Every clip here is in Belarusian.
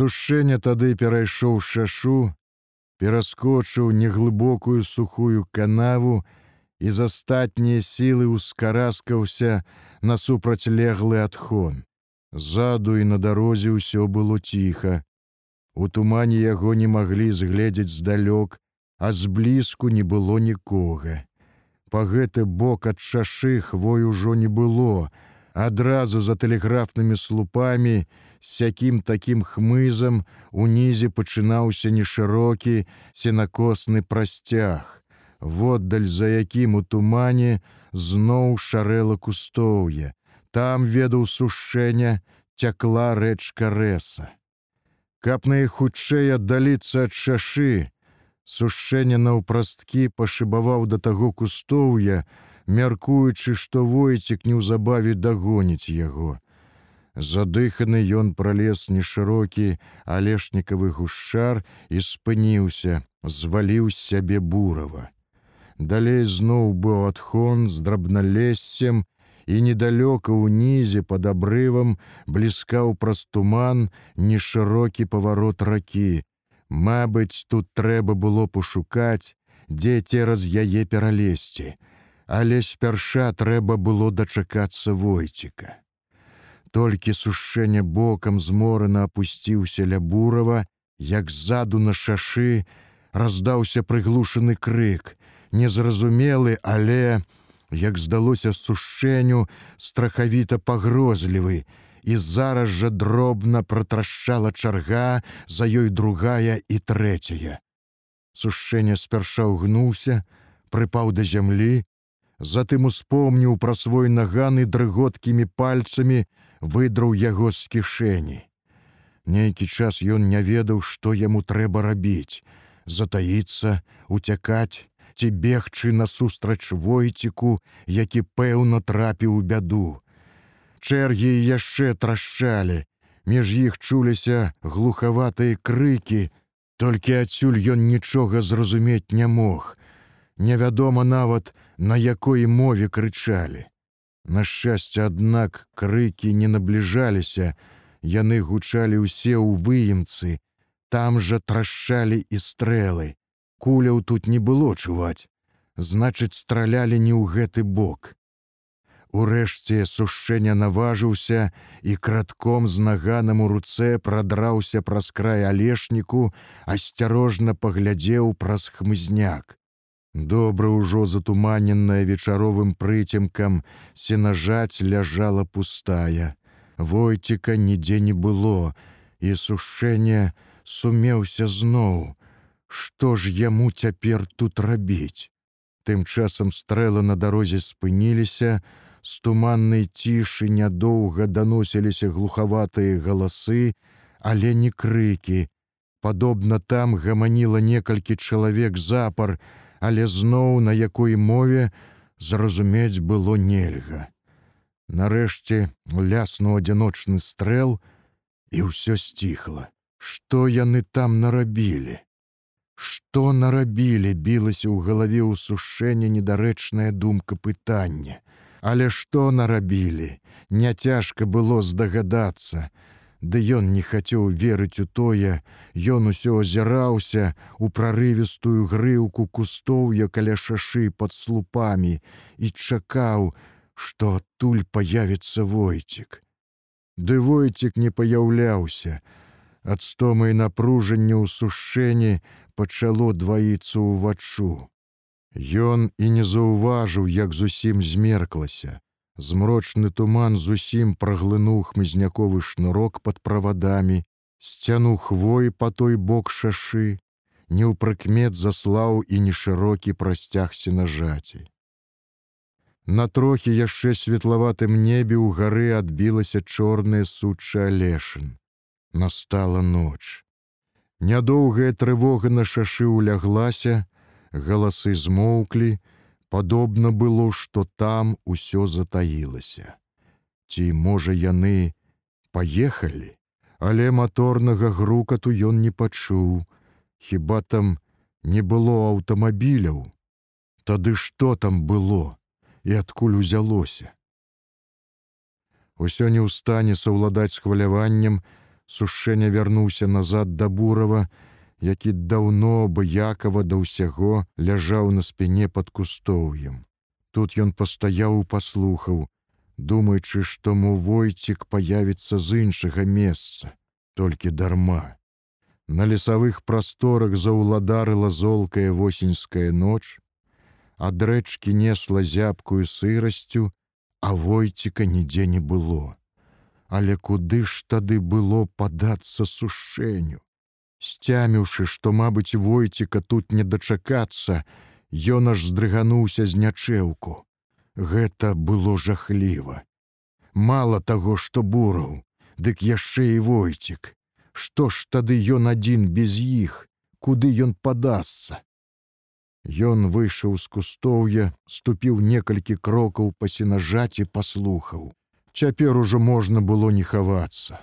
Сушэнне тады перайшоў шашу, пераскочыў неглыбокую сухую канаву і з астатнія сілы ускараскаўся на супрацьлеглы адхон. Ззаду і на дарозе ўсё было ціха. У тумане яго не маглі згледзець здалёк, а зблізку не было нікога. Па гэты бок ад шашы хвой ужо не было. Адразу за тэлеграфнымі слупамі, сякім такім хмызам унізе пачынаўся нешырокі сенакосны прасцяг. Воддаль за якім у тумане зноў шарэла кустоўе. Там ведаў сушэння цякла рэчка рэса. Каб найхутчэй аддаліцца ад шашы, сушэнне наўпрасткі пашыбаваў да таго кустоўя, мяркуючы, што войцік неўзабаве дагоніць яго. Задыханы ён пралез нешырокі алешнікавы гушчар і спыніўся, зваліў сябе бурава. Далей зноў быў адхон з драбналесцем, і недалёка ўнізе под абрывам бліскаў праз туман нешырокі паварот ракі. Мабыць, тут трэба было пошукаць, дзе цераз яе пералезці, але спярша трэба было дачакацца войціка. Толькі сушэнне бокам зморана апусціўся ля бурава, як ззаду на шашы раздаўся прыглушаны крык, незразумелы, але, як здалося сушэнню страхавіта пагрозлівы, і зараз жа дробна пратрашчала чарга за ёй другая і трэцяя. Сушэнне спярша ўгнуўся, прыпаў да зямлі, затым успомніў пра свой наганы дрыготкімі пальцамі выдраў яго з кішэні. Нейкі час ён не ведаў, што яму трэба рабіць, затаіцца, уцякаць, ці бегчы насустрач войціку, які пэўна трапіў у бяду. Чэргі яшчэ трашчалі, між іх чуліся глухаватыя крыкі, толькі адсюль ён нічога зразумець не мог. Невядома нават, на якой мове крычалі. На шчасце, аднак крыкі не набліжаліся, яны гучалі ўсе ў выемцы, там жа трашчалі і стрэлы. Куляў тут не было чуваць, значыць, стралялі не ў гэты бок. Урэшце сушэння наважыўся і кратком з наганам у руцэ прадраўся праз край алешніку, асцярожна паглядзеў праз хмызняк. Добра ўжо затуманенная вечаровым прыцемкам сенажаць ляжала пустая. Войціка нідзе не было, і сушэнне сумеўся зноў, Што ж яму цяпер тут рабіць? Тым часам стрэлы на дарозе спыніліся, з туманнай цішы нядоўга даносіліся глухаватыя галасы, але не крыкі. Падобна там гаманіла некалькі чалавек запар, але зноў на якой мове зразумець было нельга. Нарэшце ляснуў адзіночны стрэл, і ўсё сціхла. Што яны там нарабілі? Што нарабілі, білася ў галаве ў сушэнне недарэчная думка пытання. Але што нарабілі, Няцяжка было здагадацца. Ды ён не хацеў верыць у тое, Ён усё азіраўся у прарывістую грыўку кустоўя каля шашы пад слупамі і чакаў, што адтуль паявіцца войцік. Ды войцік не паяўляўся. Ад стомы і напружання ў сушэнні пачало дваіцца ўваччу. Ён і не заўважыў, як зусім змерклася. Змрочны туман зусім праглынуў хмызняковы шнурок пад правадамі, сцяну хвой па той бок шашы, неўпрыкмет заслаў і нешырокі прасцягся на жаці. На трохі яшчэ светлаватым небе ў гары адбілася чорная суча алешын. Настала ноч. Нядоўгая трывога на шашы ўляглася, галасы змоўклі, падобна было, што там усё затаілася. Ці, можа, яны паехалі, але маторнага грукату ён не пачуў, Хіба там не было аўтамабіляў. Тады што там было і адкуль узялося? Усё не ў стане саўладаць з хваляваннем, Сушэння вярнуўся назад да бурава, які даўно абыякава да ўсяго ляжаў на спіне пад кустоўем. Тут ён пастаяў і паслухаў, думаючы, што мо войцік паявіцца з іншага месца, толькі дарма. На лесавых прасторах заўладарыла золкая восеньская ноч, ад рэчкі несла зябкую сырасцю, а войціка нідзе не было. Але куды ж тады было падацца сушэнню? Сцяміўшы, што, мабыць, войціка тут не дачакацца, ён аж здрыгануўся з нячэўку. Гэта было жахліва. Мала таго, што бураў, дык яшчэ і войцік. Што ж тады ён адзін без іх, куды ён падасца? Ён выйшаў з кустоўя, ступіў некалькі крокаў па сенажаці паслухаў. Цяпер ужо можна было не хавацца.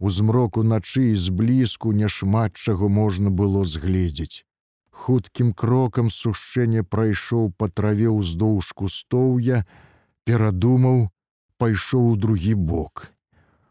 У змроку начы зблізку няшмат чаго можна было згледзець. Хуткім крокам сушэнне прайшоў па траве ўздоўж кустоўя, перадумаў, пайшоў у другі бок.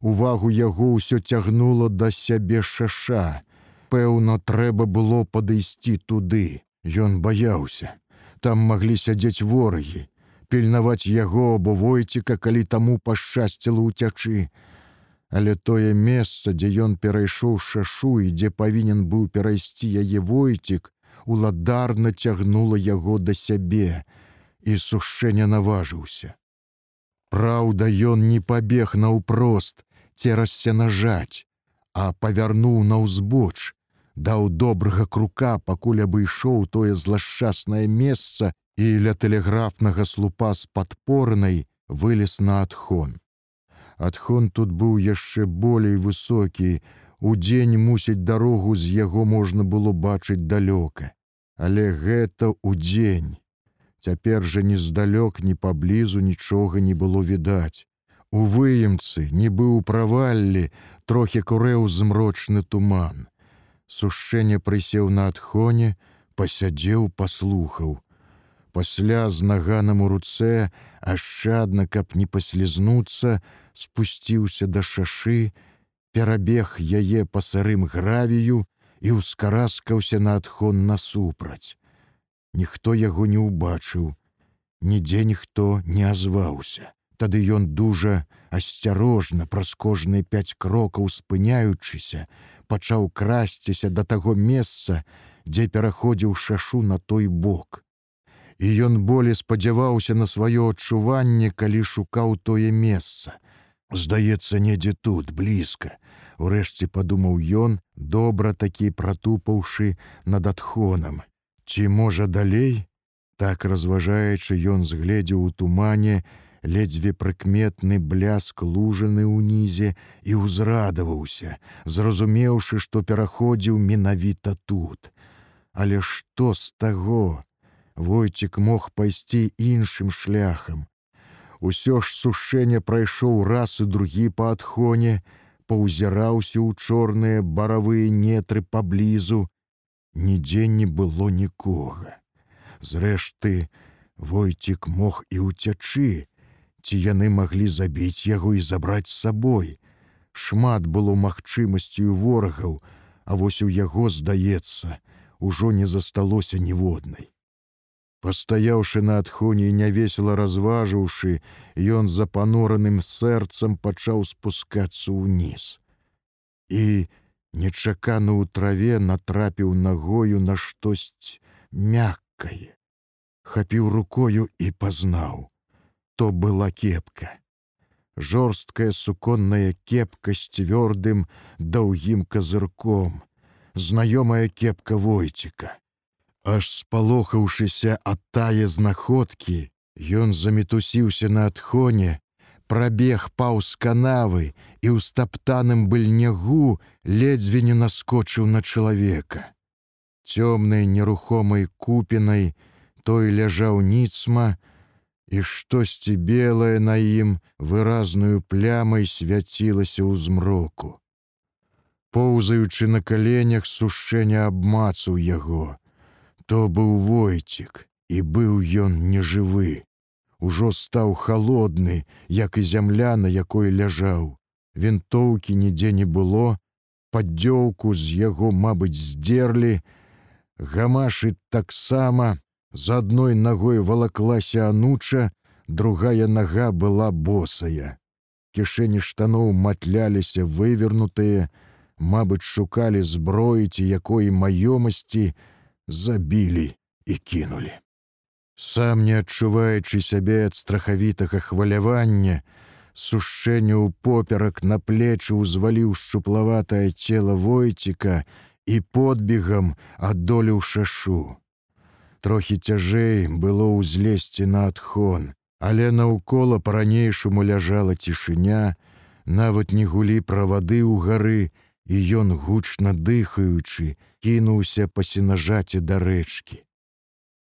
Увагу яго ўсё цягнула да сябе шаша. Пэўна, трэба было падысці туды. Ён баяўся. Там маглі сядзець ворагі, пільнаваць яго або войціка, калі таму пашчасціла ўцячы. Але тое месца, дзе ён перайшоў шашу і дзе павінен быў перайсці яе войцік, уладарна цягнула яго да сябе, і сушэння наважыўся. Праўда, ён не пабег наўпрост цераз сенажаць, а павярнуў на ўзбоч, даў добрага крука, пакуль абышоў тое злашчаснае месца і ля тэлеграфнага слупа з падпорнай вылез на адхон. Адхон тут быў яшчэ болей высокі, Удзень мусіць дарогу з яго можна было бачыць далёка. Але гэта ўдзень. Цяпер жа ні здалёк, ні паблізу нічога не было відаць. У выемцы, нібы ў праваллі, трохі курэў змрочны туман. Сушэнне прысеў на адхоне, пасядзеў, паслухаў. Пасля з наганам у руцэ, ашчадна, каб не паслізнуцца, спусціўся да шашы, перабег яе па сырым гравію і ўскараскаўся на адхон насупраць. Ніхто яго не ўбачыў, нідзе ніхто не азваўся. Тады ён дужа асцярожна праз кожныя пяць крокаў спыняючыся, пачаў красціся да таго месца, дзе пераходзіў шашу на той бок. І ён болей спадзяваўся на сваё адчуванне, калі шукаў тое месца. Здаецца, недзе тут блізка. Урэшце падумаў ён, добра такі пратупаўшы над адхонам. Ці можа далей? Так разважаючы, ён згледзеў у тумане, ледзьве прыкметны бляск лужаны ўнізе і ўзрадаваўся, зразумеўшы, што пераходзіў менавіта тут. Але што з таго? Войцік мог пайсці іншым шляхам. Усё ж сушэнне прайшоў раз і другі па адхоне, паўзіраўся ў чорныя баравыя нетры паблізу. Нідзе не было нікога. Зрэшты, Войцік мог і ўцячы, ці яны маглі забіць яго і забраць з сабой. Шмат было магчымасцю ворагаў, а вось у яго, здаецца, ужо не засталося ніводнай. Пастаяўшы на адхоне і нявесела разважыўшы, ён за панораным сэрцам пачаў спускацца ўніз. І нечакана ў траве натрапіў нагою на штось мяккае, хапіў рукою і пазнаў то была кепка. Жорсткая суконная кепка з цвёрдым даўгім казырком, знаёмая кепка войціка. Аж спалохаўшыся ад тае знаходкі, ён замітусіўся на адхоне, прабег паўз канавы і ў стаптаным быльнягу ледзьве не наскочыў на чалавека. Цёмнай нерухомай купінай той ляжаў ніцма, і штосьці белае на ім выразную плямай свяцілася ў змроку. Поўзаючы на каленях сушэння абмацаў яго, то быў войцік, і быў ён нежывы. Ужо стаў халодны, як і зямля, на якой ляжаў. Вінтоўкі нідзе не было, паддзёўку з яго, мабыць, здзерлі, гамашы таксама з адной нагой валаклася ануча, другая нага была босая. Кішэні штаноў матляліся вывернутыя, мабыць, шукалі зброі ці якой маёмасці, забілі і кінулі. Сам не адчуваючы сябе ад страхавітага хвалявання, сушэння ў поперак на плечы ўзваліў шчуплаватае цела войціка і подбегам адолеў шашу. Трохі цяжэй было ўзлезці на адхон, але наўкола па-ранейшаму ляжала цішыня, нават не гулі правады ў гары, і ён гучна дыхаючы кінуўся па сенажаце да рэчкі.